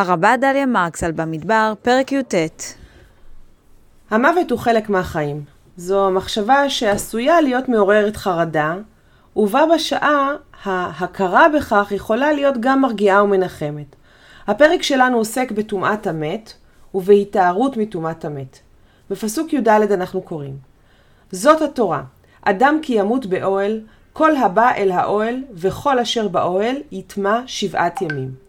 הרבה דליה מרקסל במדבר, פרק י"ט. המוות הוא חלק מהחיים. זו מחשבה שעשויה להיות מעוררת חרדה, ובה בשעה ההכרה בכך יכולה להיות גם מרגיעה ומנחמת. הפרק שלנו עוסק בטומאת המת ובהתארות מטומאת המת. בפסוק י"ד אנחנו קוראים: זאת התורה, אדם כי ימות באוהל, כל הבא אל האוהל וכל אשר באוהל יטמע שבעת ימים.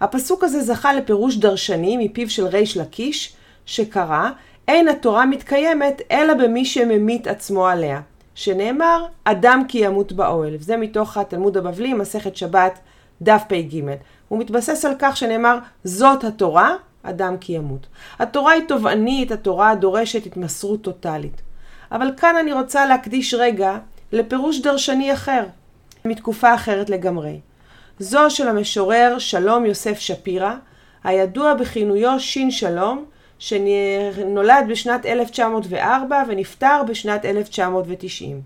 הפסוק הזה זכה לפירוש דרשני מפיו של ריש לקיש, שקרא, אין התורה מתקיימת אלא במי שממית עצמו עליה, שנאמר, אדם כי ימות באוהל. וזה מתוך התלמוד הבבלי, מסכת שבת, דף פ"ג. הוא מתבסס על כך שנאמר, זאת התורה, אדם כי ימות. התורה היא תובענית, התורה דורשת התמסרות טוטאלית. אבל כאן אני רוצה להקדיש רגע לפירוש דרשני אחר, מתקופה אחרת לגמרי. זו של המשורר שלום יוסף שפירא, הידוע בכינויו שין שלום, שנולד בשנת 1904 ונפטר בשנת 1990.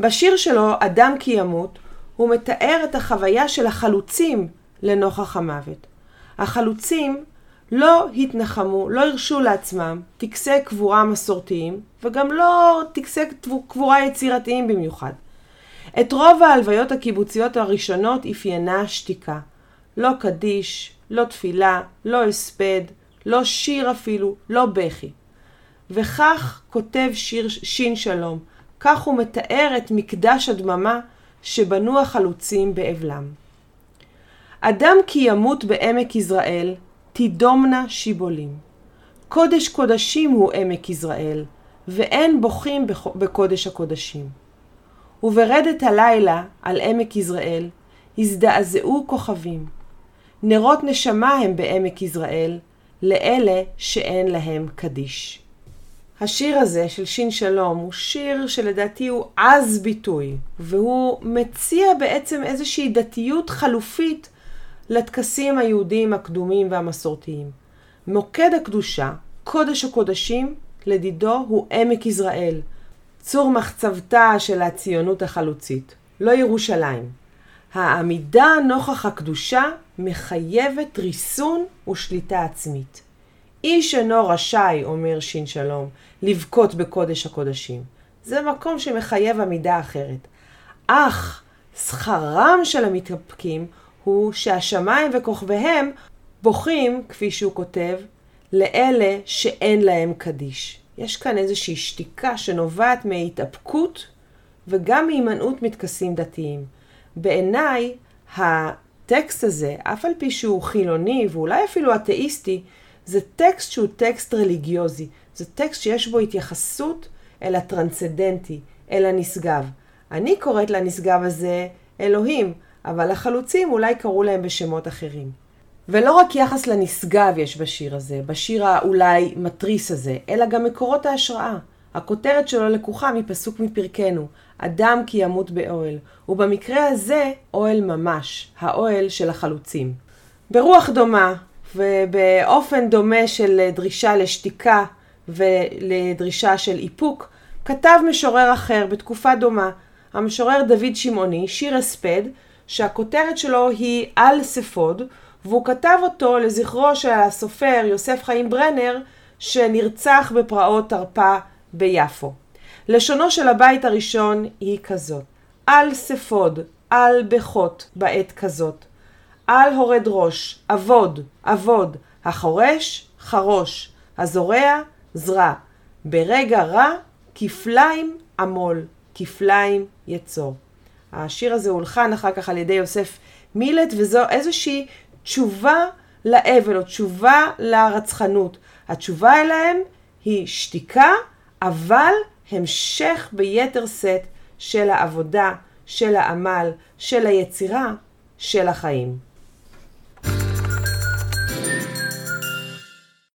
בשיר שלו, אדם כי ימות, הוא מתאר את החוויה של החלוצים לנוכח המוות. החלוצים לא התנחמו, לא הרשו לעצמם טקסי קבורה מסורתיים, וגם לא טקסי קבורה יצירתיים במיוחד. את רוב ההלוויות הקיבוציות הראשונות אפיינה שתיקה. לא קדיש, לא תפילה, לא הספד, לא שיר אפילו, לא בכי. וכך כותב שיר שין שלום, כך הוא מתאר את מקדש הדממה שבנו החלוצים באבלם. אדם כי ימות בעמק יזרעאל, תידומנה שיבולים. קודש קודשים הוא עמק יזרעאל, ואין בוכים בקודש הקודשים. וברדת הלילה על עמק יזרעאל, הזדעזעו כוכבים. נרות נשמה הם בעמק יזרעאל, לאלה שאין להם קדיש. השיר הזה של שין שלום הוא שיר שלדעתי הוא עז ביטוי, והוא מציע בעצם איזושהי דתיות חלופית לטקסים היהודיים הקדומים והמסורתיים. מוקד הקדושה, קודש הקודשים, לדידו הוא עמק יזרעאל, צור מחצבתה של הציונות החלוצית, לא ירושלים. העמידה נוכח הקדושה מחייבת ריסון ושליטה עצמית. איש אינו רשאי, אומר שין שלום, לבכות בקודש הקודשים. זה מקום שמחייב עמידה אחרת. אך שכרם של המתאפקים הוא שהשמיים וכוכביהם בוכים, כפי שהוא כותב, לאלה שאין להם קדיש. יש כאן איזושהי שתיקה שנובעת מהתאפקות וגם מהימנעות מטקסים דתיים. בעיניי, הטקסט הזה, אף על פי שהוא חילוני ואולי אפילו אתאיסטי, זה טקסט שהוא טקסט רליגיוזי. זה טקסט שיש בו התייחסות אל הטרנסצדנטי, אל הנשגב. אני קוראת לנשגב הזה אלוהים, אבל החלוצים אולי קראו להם בשמות אחרים. ולא רק יחס לנשגב יש בשיר הזה, בשיר האולי מתריס הזה, אלא גם מקורות ההשראה. הכותרת שלו לקוחה מפסוק מפרקנו, אדם כי ימות באוהל, ובמקרה הזה אוהל ממש, האוהל של החלוצים. ברוח דומה ובאופן דומה של דרישה לשתיקה ולדרישה של איפוק, כתב משורר אחר בתקופה דומה, המשורר דוד שמעוני, שיר הספד, שהכותרת שלו היא על ספוד, והוא כתב אותו לזכרו של הסופר יוסף חיים ברנר, שנרצח בפרעות תרפ"א ביפו. לשונו של הבית הראשון היא כזאת: על ספוד, על בכות בעת כזאת. על הורד ראש, אבוד, אבוד, החורש, חרוש, הזורע, זרע. ברגע רע, כפליים עמול, כפליים יצור. השיר הזה הולחן אחר כך על ידי יוסף מילט, וזו איזושהי תשובה לאבל או תשובה לרצחנות. התשובה אליהם היא שתיקה, אבל המשך ביתר שאת של העבודה, של העמל, של היצירה, של החיים.